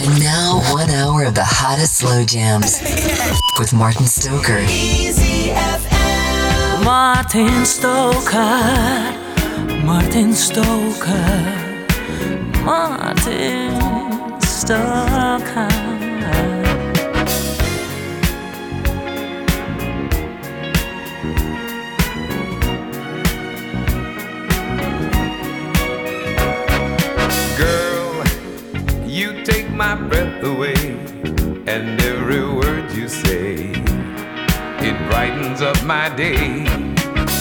And now, one hour of the hottest slow jams with Martin Stoker. Easy FM. Martin Stoker, Martin Stoker, Martin Stoker. My breath away, and every word you say, it brightens up my day.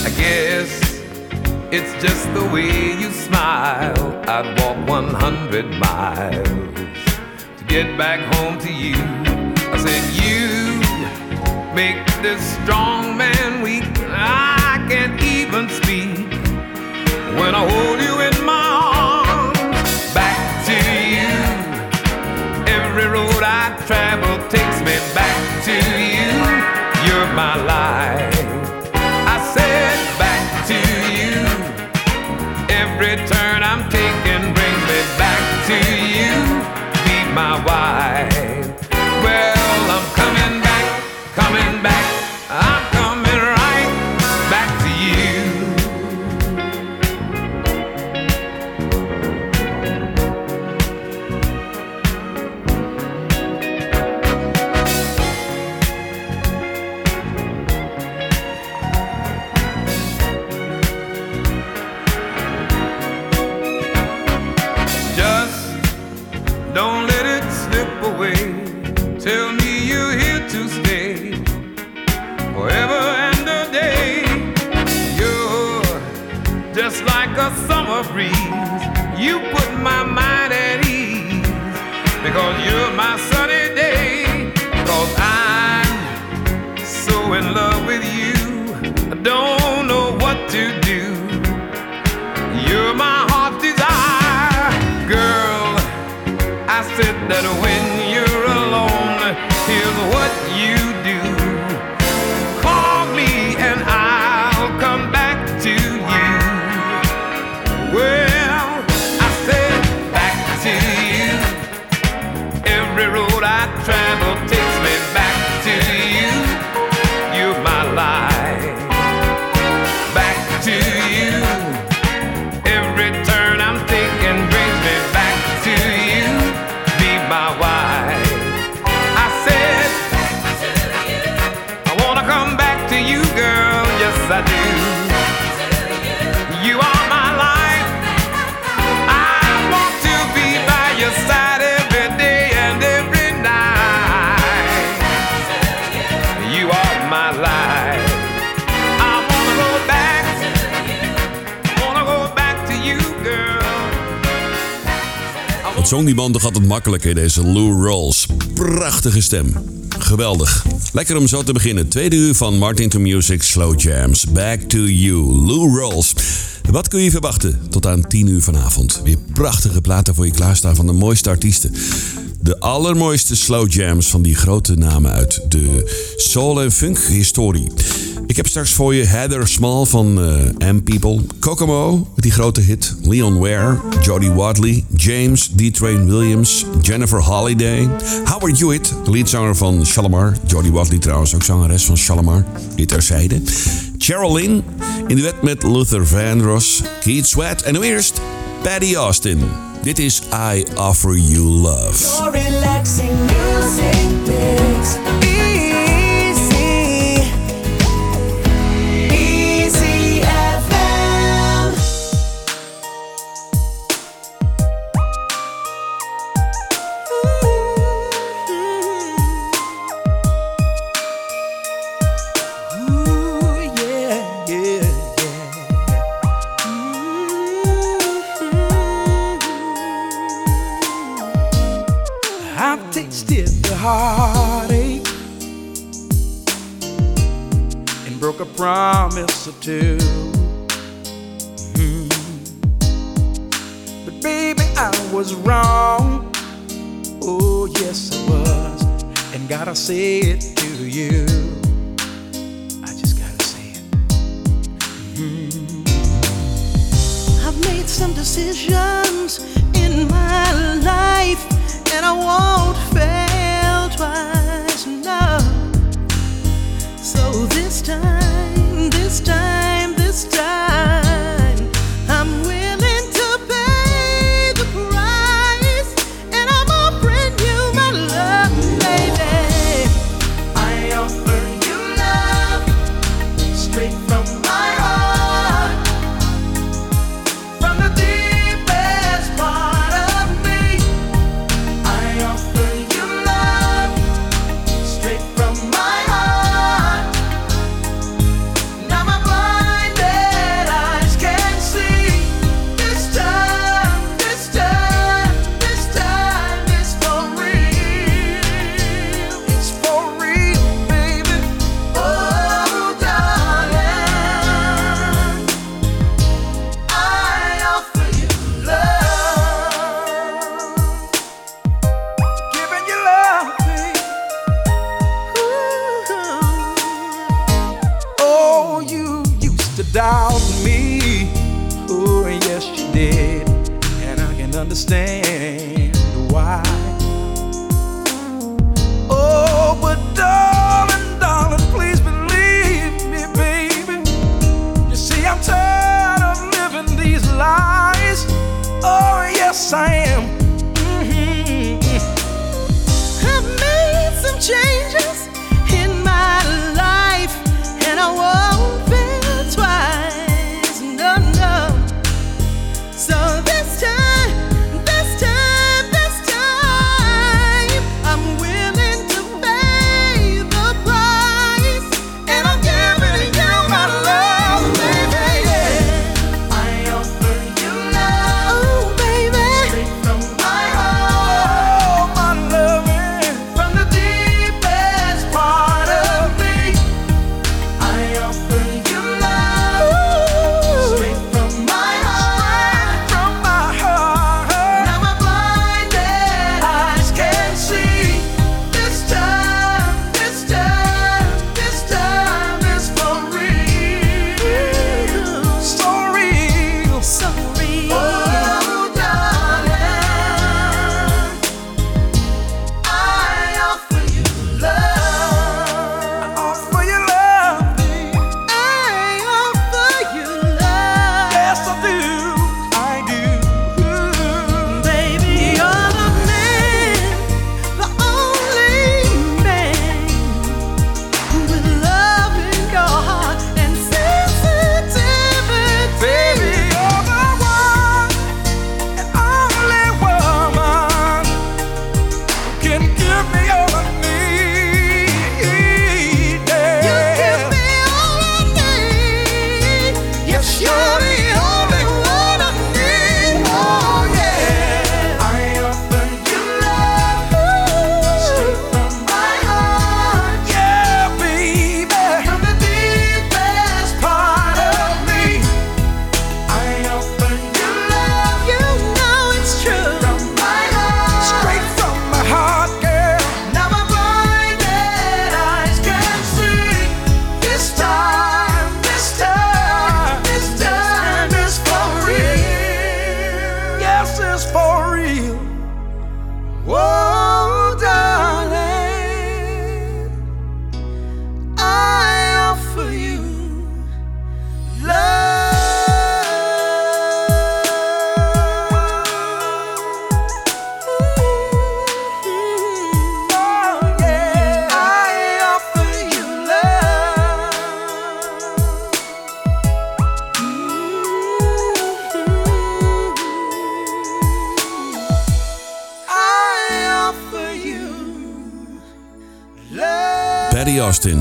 I guess it's just the way you smile. I'd walk 100 miles to get back home to you. I said, You make this strong man weak. I can't even speak when I hold you in my road I travel takes me back to you. You're my life. I said back to you. Every turn I'm taking brings me back to you. Be my wife. Summer zong die man toch altijd makkelijker, deze Lou Rolls. Prachtige stem. Geweldig. Lekker om zo te beginnen. Tweede uur van Martin to Music Slow Jams. Back to you, Lou Rolls. Wat kun je verwachten tot aan 10 uur vanavond? Weer prachtige platen voor je klaarstaan van de mooiste artiesten. De allermooiste slow jams van die grote namen uit de soul- en funk-historie. Ik heb straks voor je Heather Small van eh M-People, Kokomo met die grote hit, Leon Ware, Jodie Wadley, James D-Train Williams, Jennifer Holiday, Howard Hewitt, de leadzanger van Shalimar, Jodie Wadley trouwens ook zangeres van Shalimar, dit terzijde, Lynn in de wet met Luther Vandross, Keith Sweat en nu eerst Patty Austin. Dit is I Offer You Love. Promise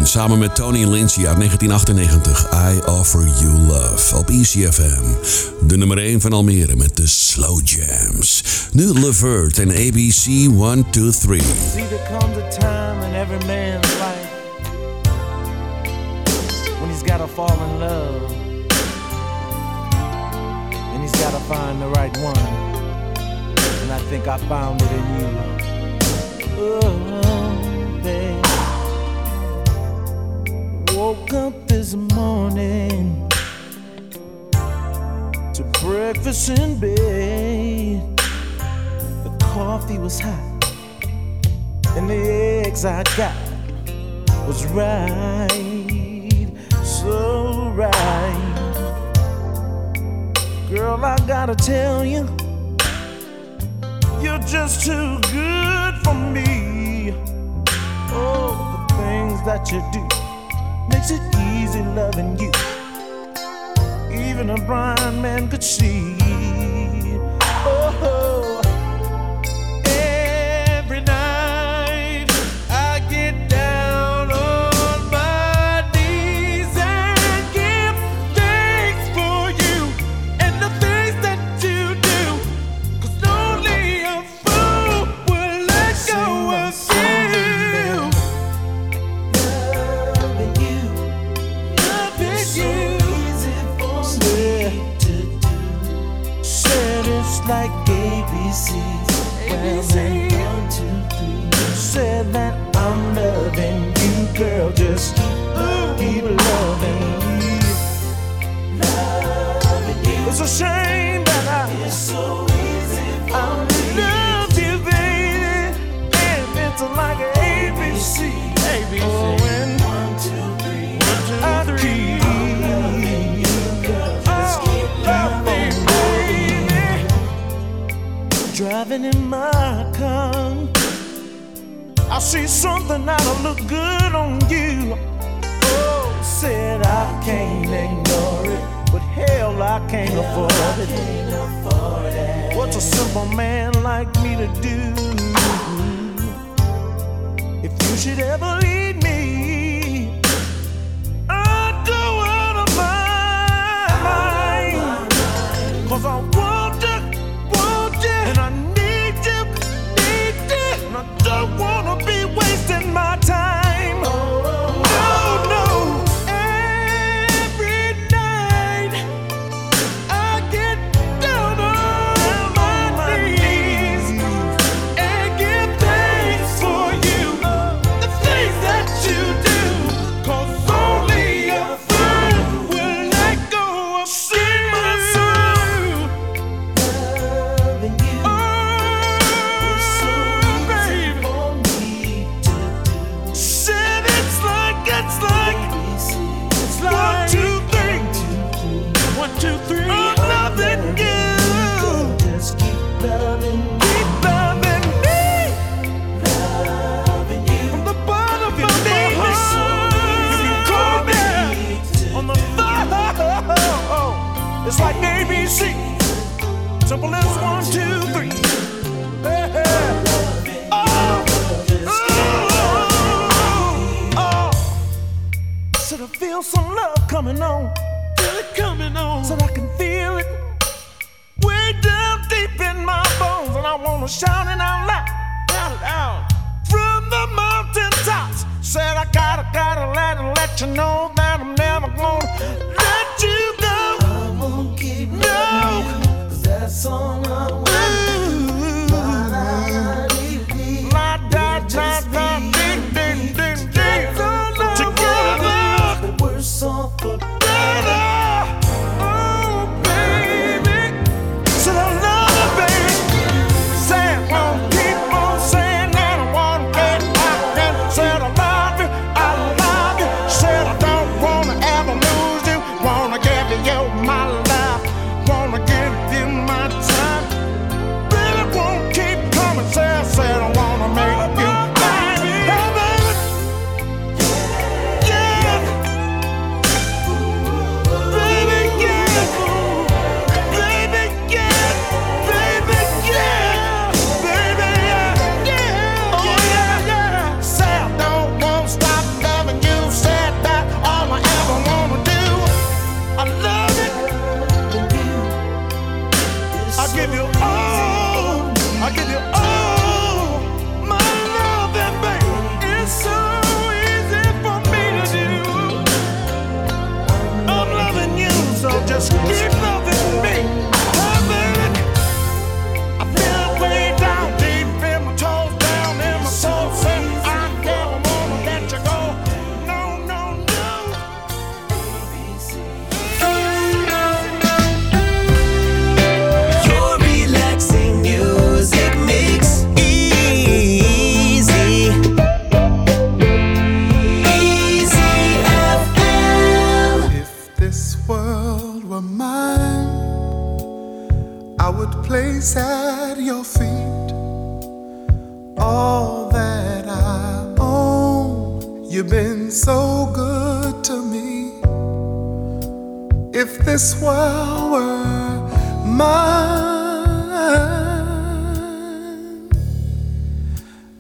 Samen met Tony Lindsay uit 1998. I Offer You Love op Easy FM. De nummer 1 van Almere met de Slow Jams. Nu Levert en ABC 1, 2, 3. gotta fall in love. And he's gotta find the right one. And I think I found it in you. Uh-huh. woke up this morning to breakfast in bed. The coffee was hot, and the eggs I got was right, so right. Girl, I gotta tell you, you're just too good for me. Oh, the things that you do makes it easy loving you. Even a blind man could see. driving in my car. I see something that'll look good on you. Oh, said I can't ignore it, but hell, I can't, hell, afford, it. Can't afford. What's a simple man like me to do? If you should ever leave me. Cause I want don't wanna be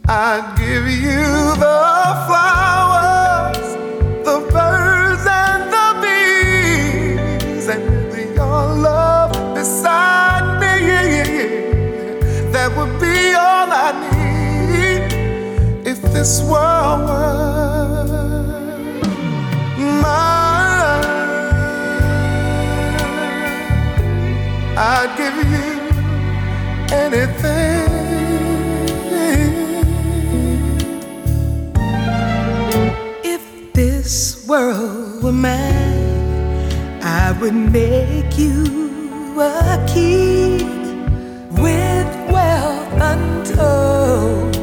I give you the flowers, the birds and the bees, and your love beside me, that would be all I need if this were. you a with wealth untold.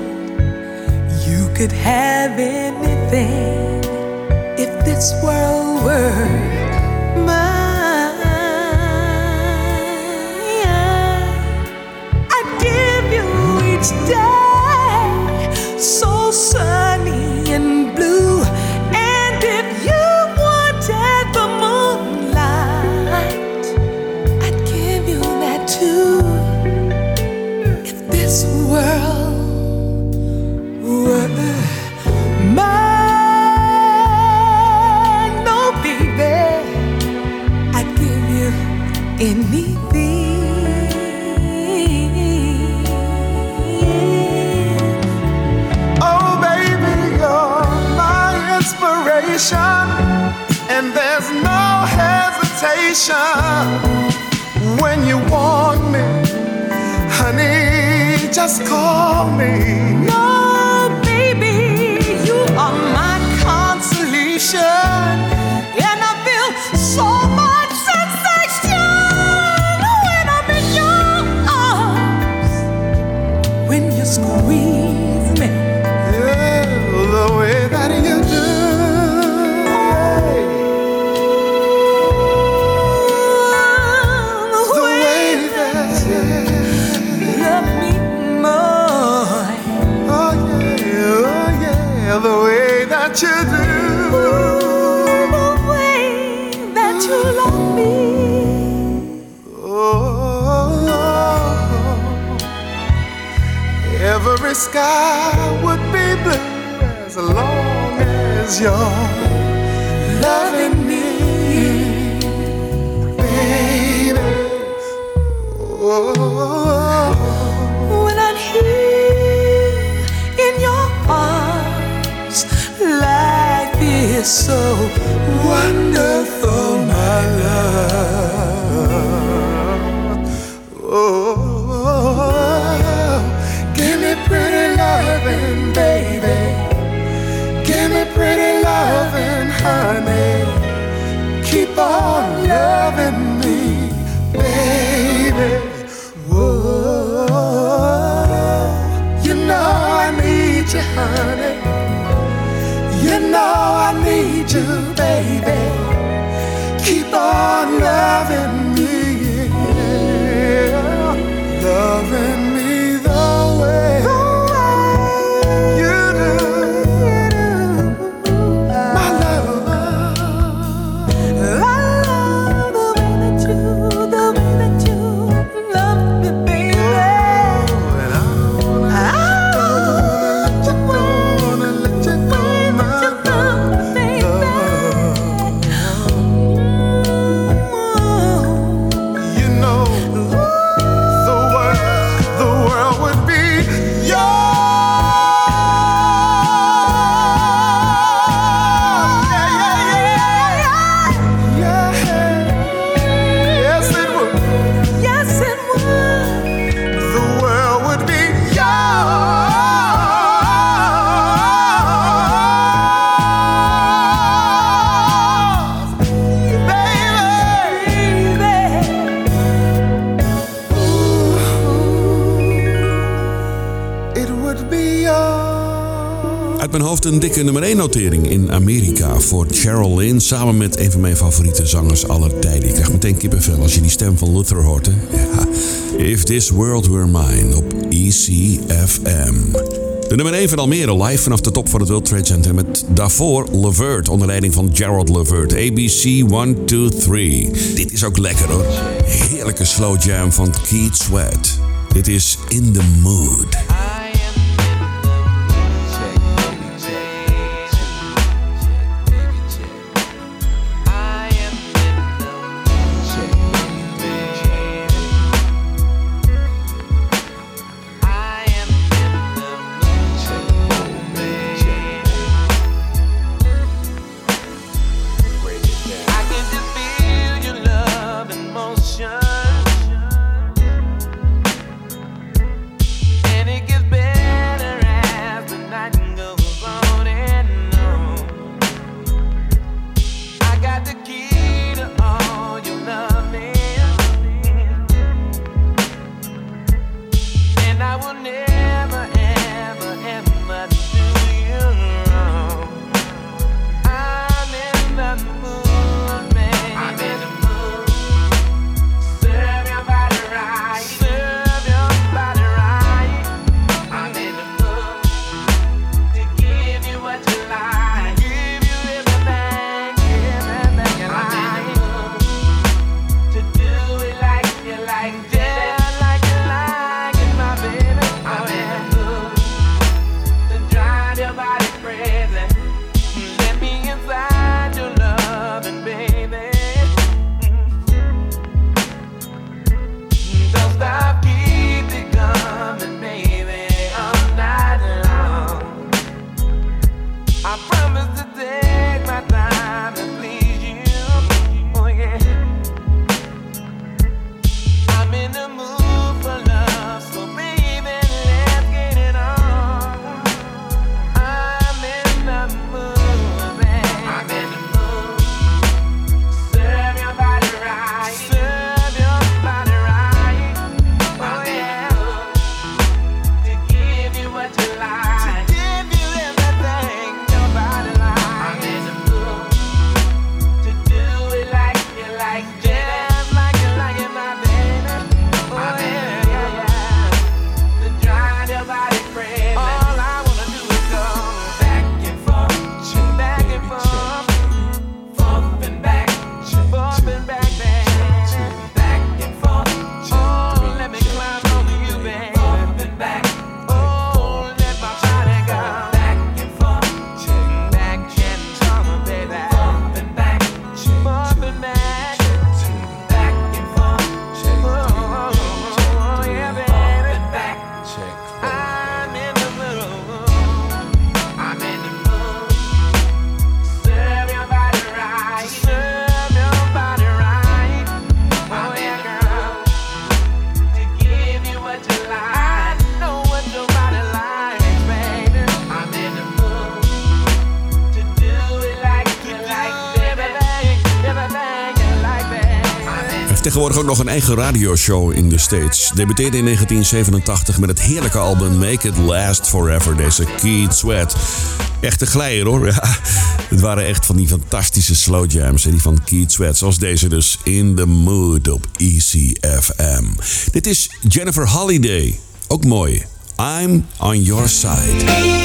You could have anything if this world were. Hesitation when you want me, honey. Just call me. No, baby, you are my consolation, sky would be blue as long as you're loving me, baby. Oh, When I'm here in your arms, so wonderful, my love. Loving, baby. Give me pretty loving, honey. Keep on loving me, baby. Whoa, you know I need you, honey. You know I need you, baby. Keep on loving me, yeah. loving een dikke nummer 1 notering in Amerika voor Cheryl Lynn. Samen met een van mijn favoriete zangers aller tijden. Je krijgt meteen kippenvel als je die stem van Luther hoort. Ja. If This World Were Mine op ECFM. De nummer 1 van Almere live vanaf de top van het World Trade Center. Met daarvoor Levert onder leiding van Gerald Levert. ABC 1, 2, 3. Dit is ook lekker hoor. Heerlijke slow jam van Keith Sweat. Dit is In The Mood. Tegenwoordig ook nog een eigen radioshow in de States. Debuteerde in 1987 met het heerlijke album Make It Last Forever, deze Keith Sweat. Echte glijer hoor. Ja, het waren echt van die fantastische slow jams. En die van Keith Sweat, zoals deze dus. In the Mood op ECFM. Dit is Jennifer Holiday. Ook mooi. I'm on your side.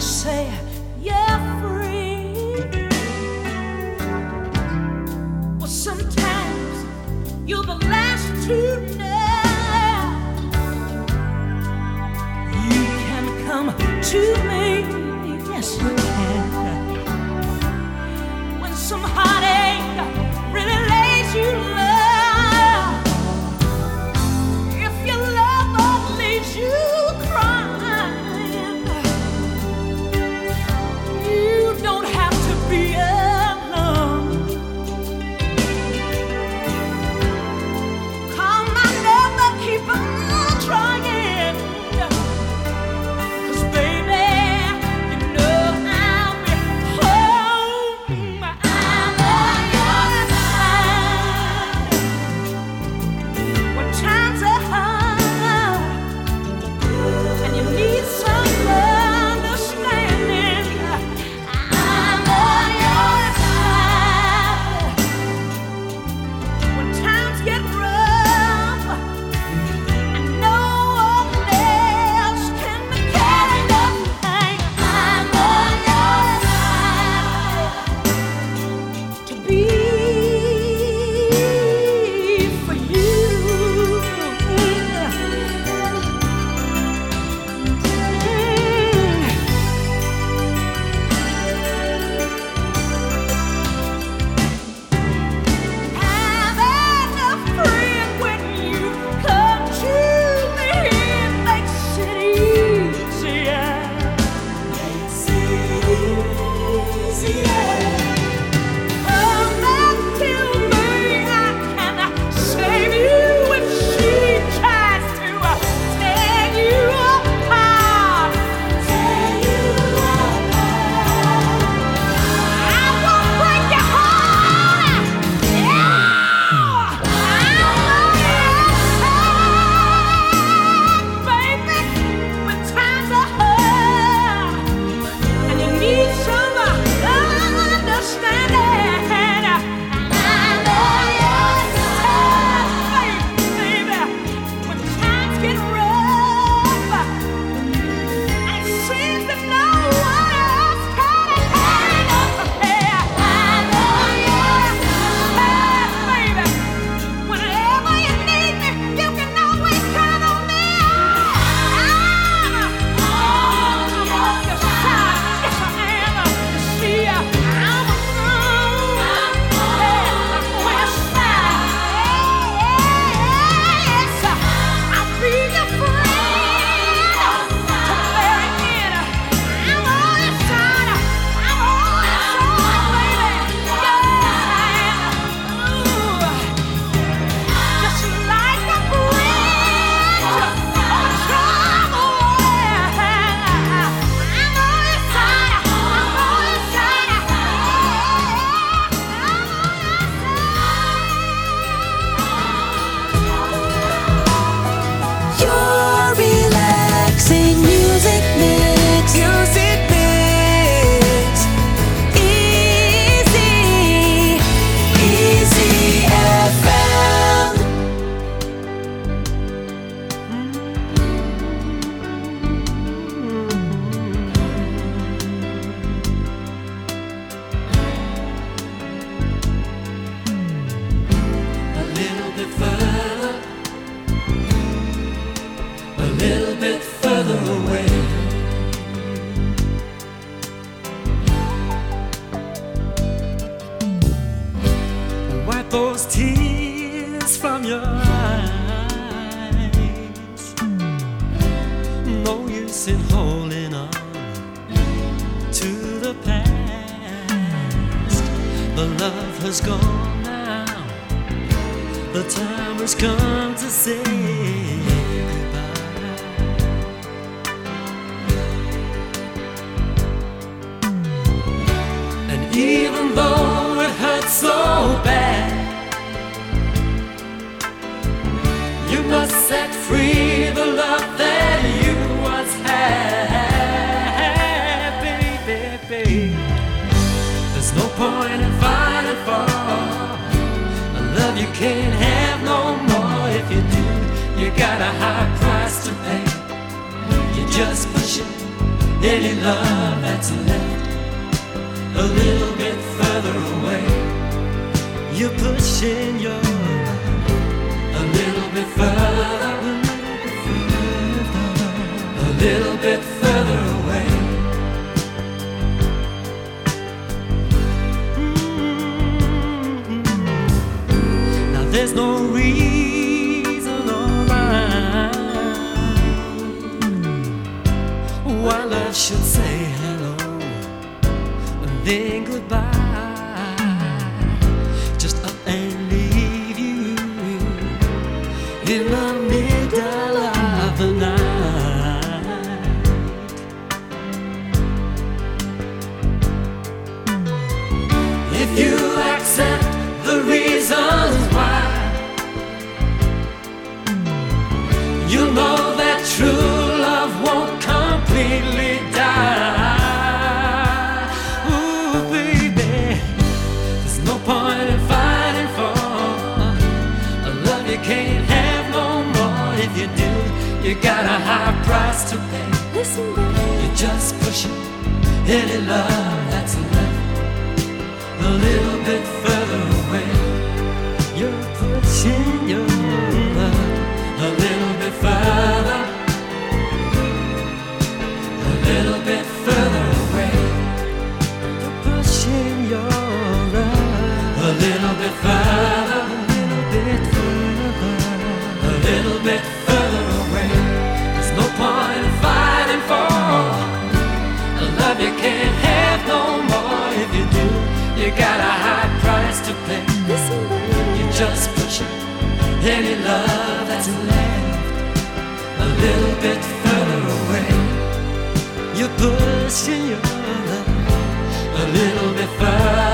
say pushing any love that's left a little bit further away. You're pushing your love a little bit further,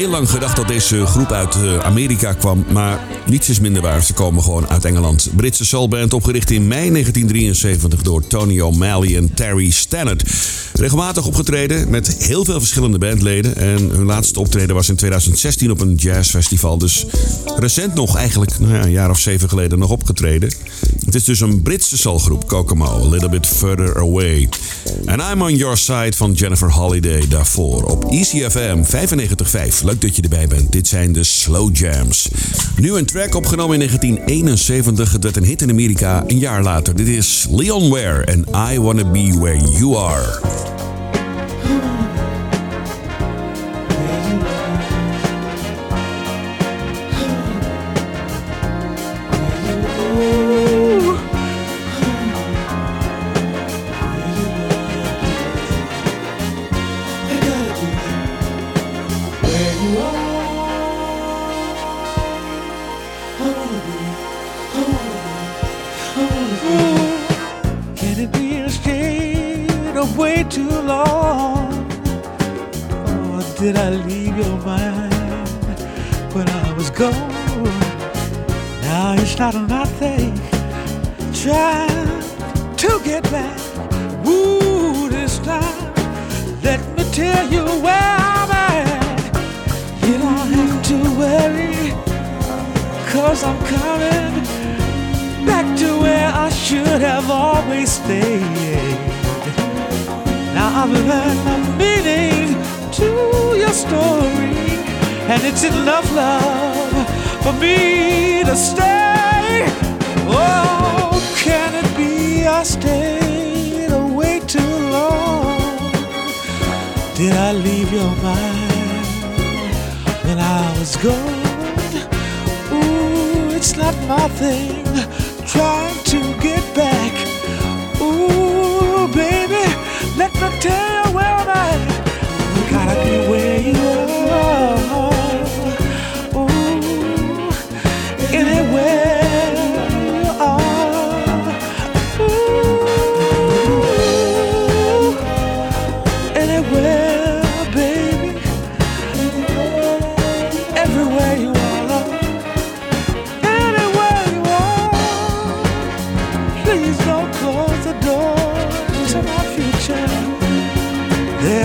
Heel lang gedacht dat deze groep uit eh, Amerika kwam, maar niets is minder waar. Ze komen gewoon uit Engeland. Britse soulband opgericht in mei 1973 door Tony O'Malley en Terry Stannard. Regelmatig opgetreden met heel veel verschillende bandleden. En hun laatste optreden was in 2016 op een jazzfestival. Dus recent nog, eigenlijk nou ja, een jaar of zeven geleden, nog opgetreden. Het is dus een Britse soulgroep, Kokomo, A Little Bit Further Away. En I'm On Your Side van Jennifer Holiday daarvoor op ECFM 95.5. Leuk dat je erbij bent. Dit zijn de Slow Jams. Nu een opgenomen in 1971. Het werd een hit in Amerika een jaar later. Dit is Leon Ware en I Wanna Be Where You Are. When I was gone? Now it's not nothing trying to get back. Woo, this time, let me tell you where I'm at. You don't have to worry, cause I'm coming back to where I should have always stayed. Now I've learned the meaning to your story, and it's enough love for me to stay. Oh, can it be I stayed away too long? Did I leave your mind when I was gone? Ooh, it's not my thing trying to get back.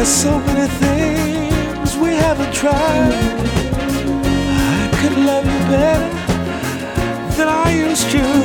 There's so many things we haven't tried. I could love you better than I used to.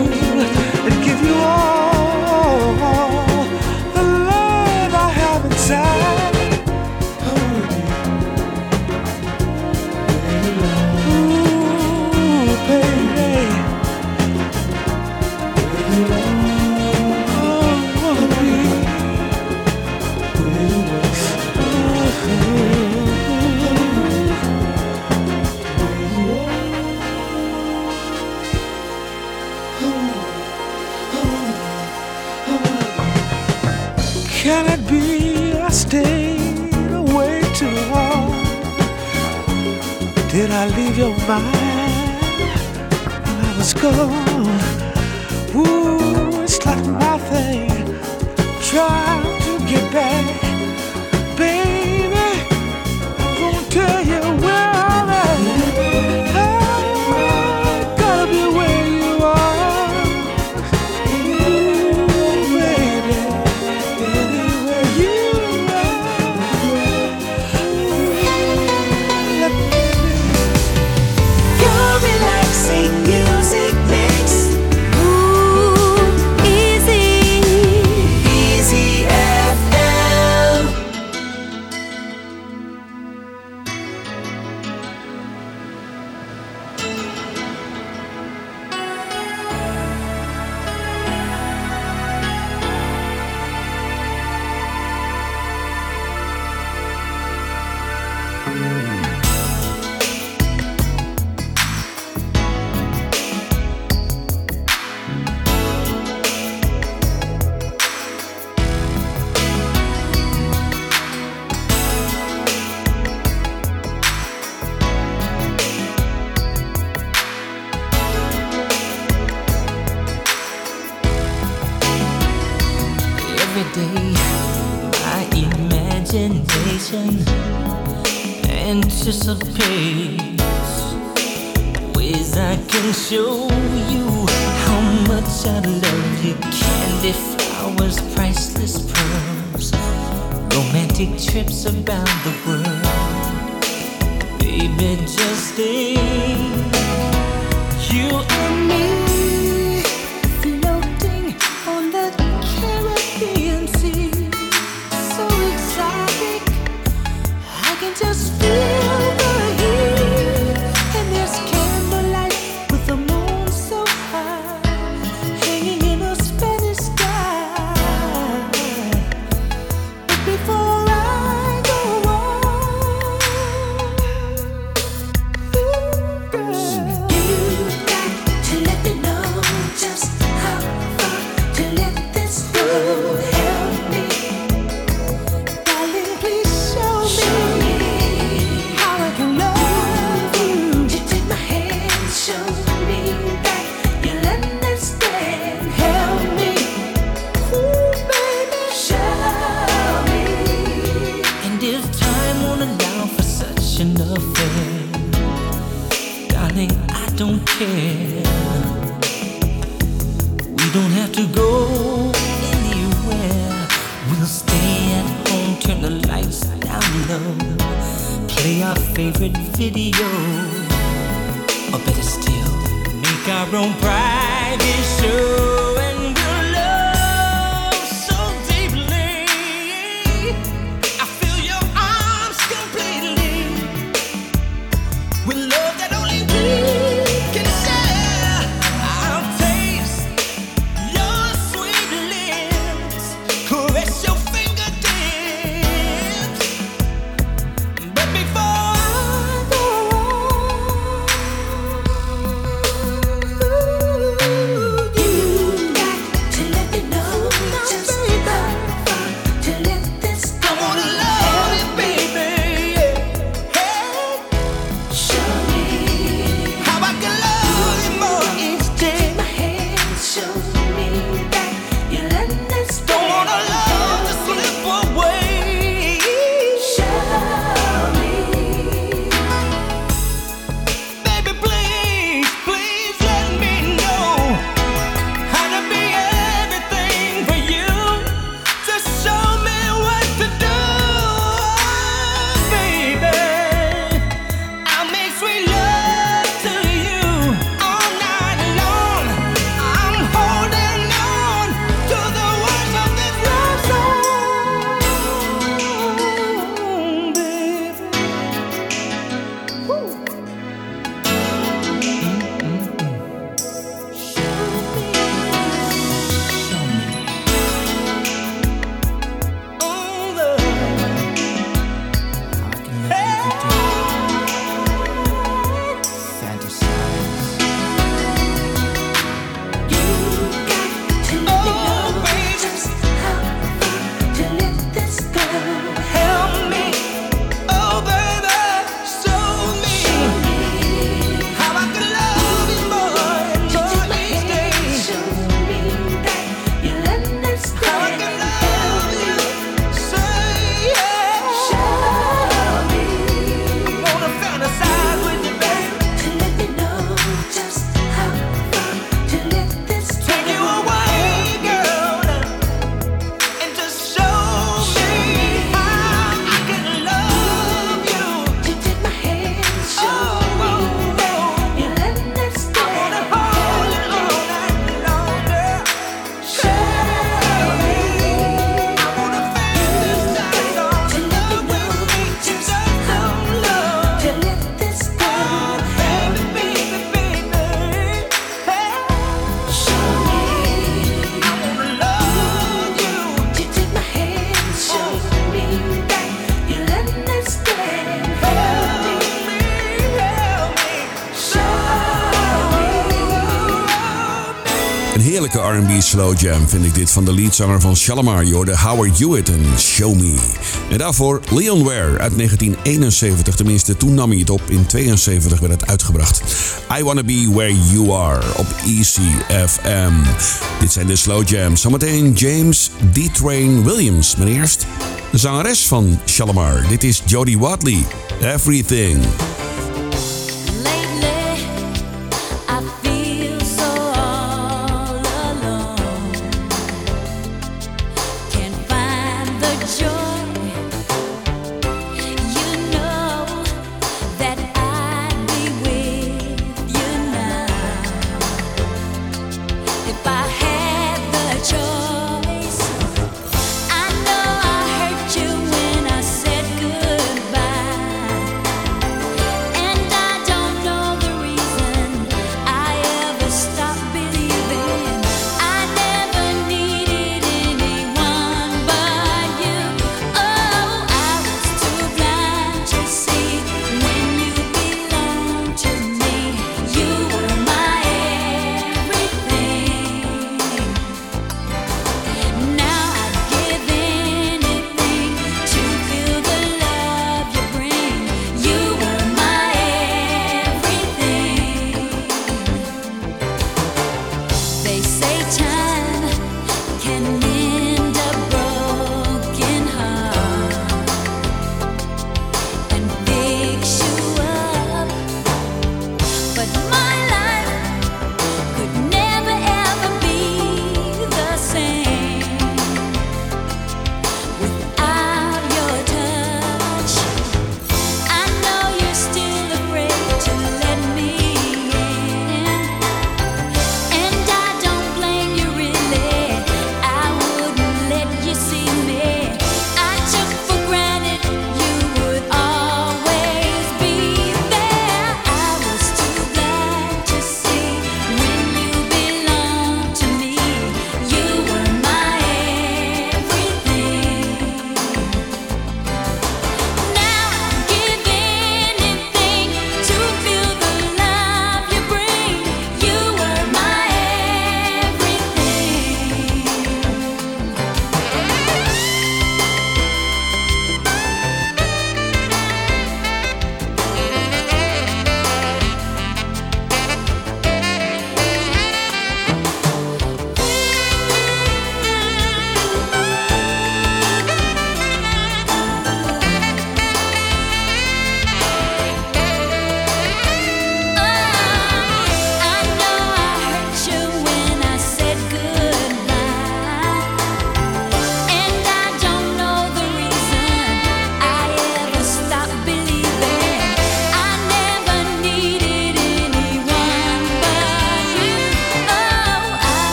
attention anticipates ways I can show you how much I love you. Candy flowers, priceless pearls, romantic trips around the world. Baby, just stay. You and me. come play our favorite video. Or better still, make our own private show. Slow jam vind ik dit van de leadzanger van Shalimar. Je hoorde Howard Hewitt en Show Me. En daarvoor Leon Ware uit 1971. Tenminste, toen nam hij het op. In 72 werd het uitgebracht. I Wanna Be Where You Are op ECFM. Dit zijn de slow jams. Zometeen James D-Train Williams. Maar eerst de zangeres van Shalimar. Dit is Jodie Watley. Everything.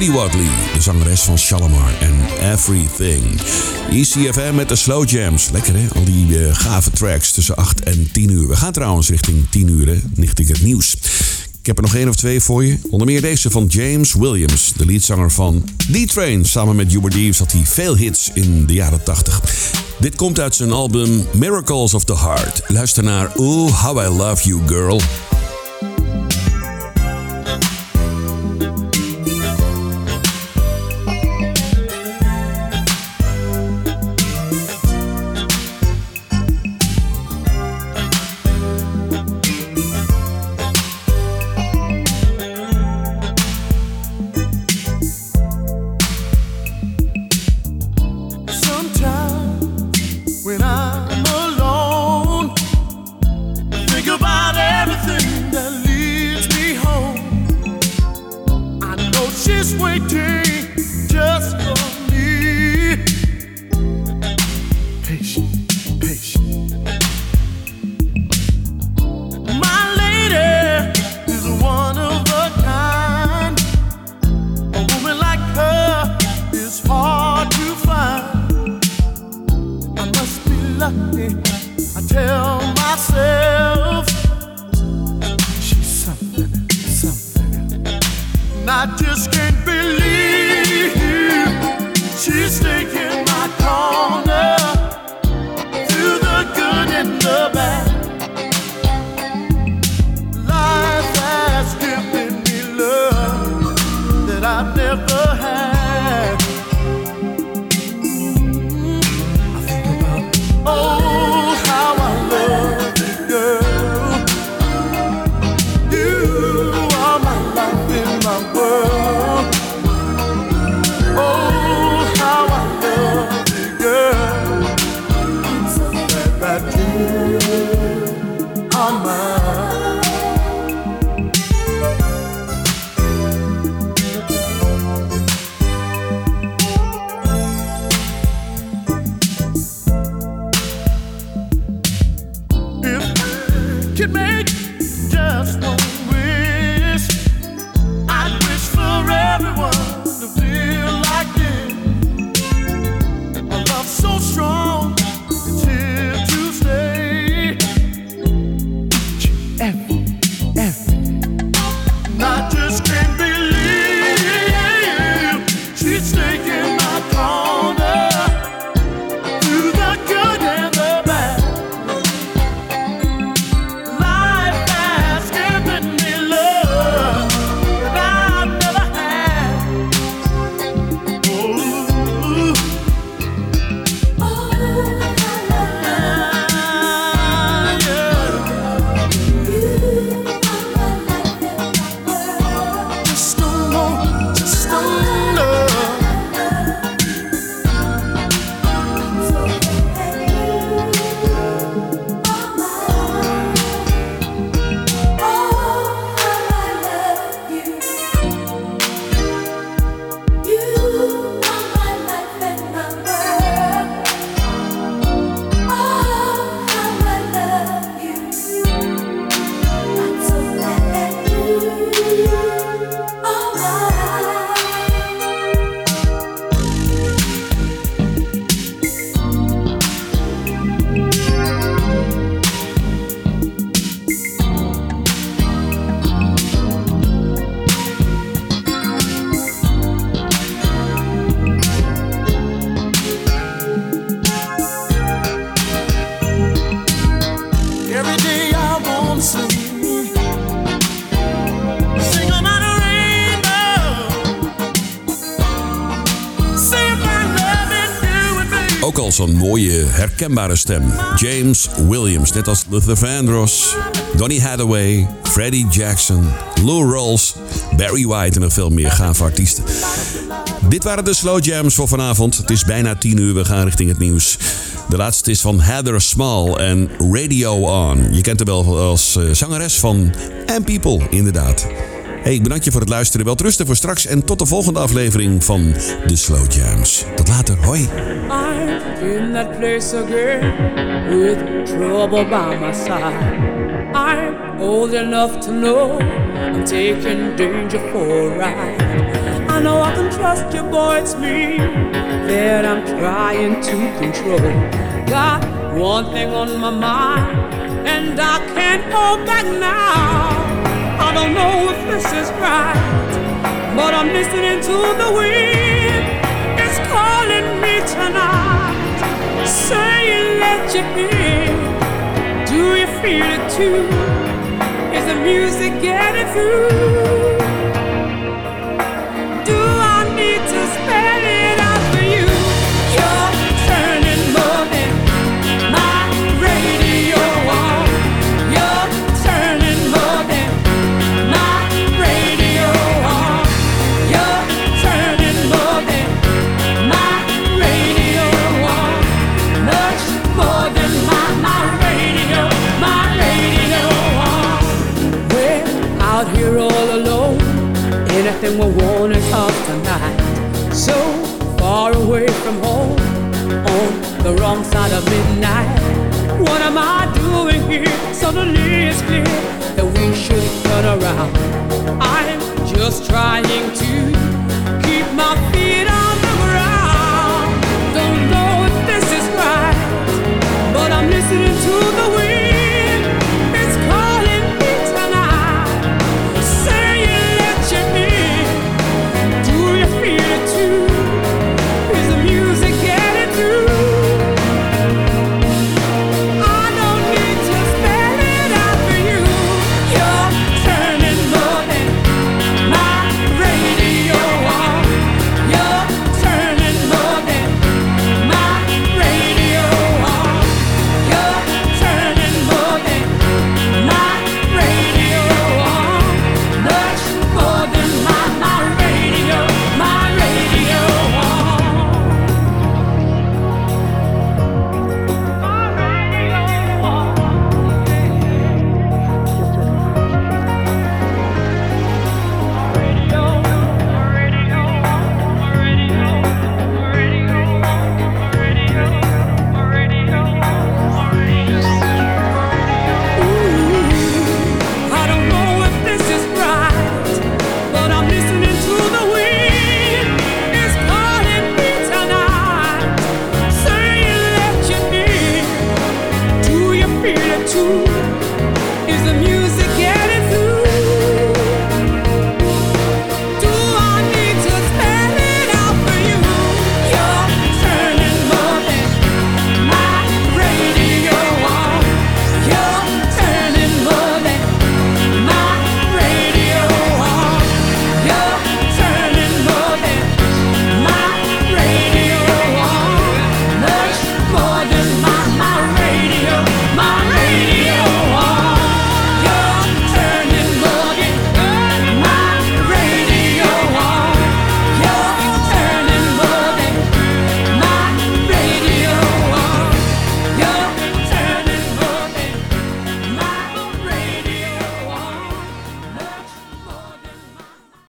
Jodie Watley, de zangeres van Shalimar en Everything. ECFM met de slow jams. Lekker hè, al die eh, gave tracks tussen 8 en 10 uur. We gaan trouwens richting 10 uur, hè, richting het nieuws. Ik heb er nog één of twee voor je. Onder meer deze van James Williams, de leadzanger van D-Train. Samen met Hubert Deeves had hij veel hits in de jaren 80. Dit komt uit zijn album Miracles of the Heart. Luister naar Ooh, How I Love You Girl. Zo'n mooie, herkenbare stem. James Williams, net als Luther Vandross, Donny Hathaway, Freddie Jackson, Lou Rawls, Barry White en nog veel meer gave artiesten. Dit waren de Slow Jams voor vanavond. Het is bijna 10 uur, we gaan richting het nieuws. De laatste is van Heather Small en Radio On. Je kent haar wel als eh, zangeres van And People, inderdaad. Hey, ik bedank je voor het luisteren. Wel rusten voor straks en tot de volgende aflevering van de Slow Jams. Tot later, hoi. I'm in that place again with trouble by my side. I'm old enough to know I'm taking danger for a ride. I know I can trust you, boy, it's me that I'm trying to control. Got one thing on my mind, and I can't hold back now. I don't know if this is right, but I'm listening to the wind. It's calling me tonight, saying let you in. Do you feel it too? Is the music getting through? Anything we want is ours tonight. So far away from home, on the wrong side of midnight. What am I doing here? Suddenly it's clear that we should turn around. I'm just trying to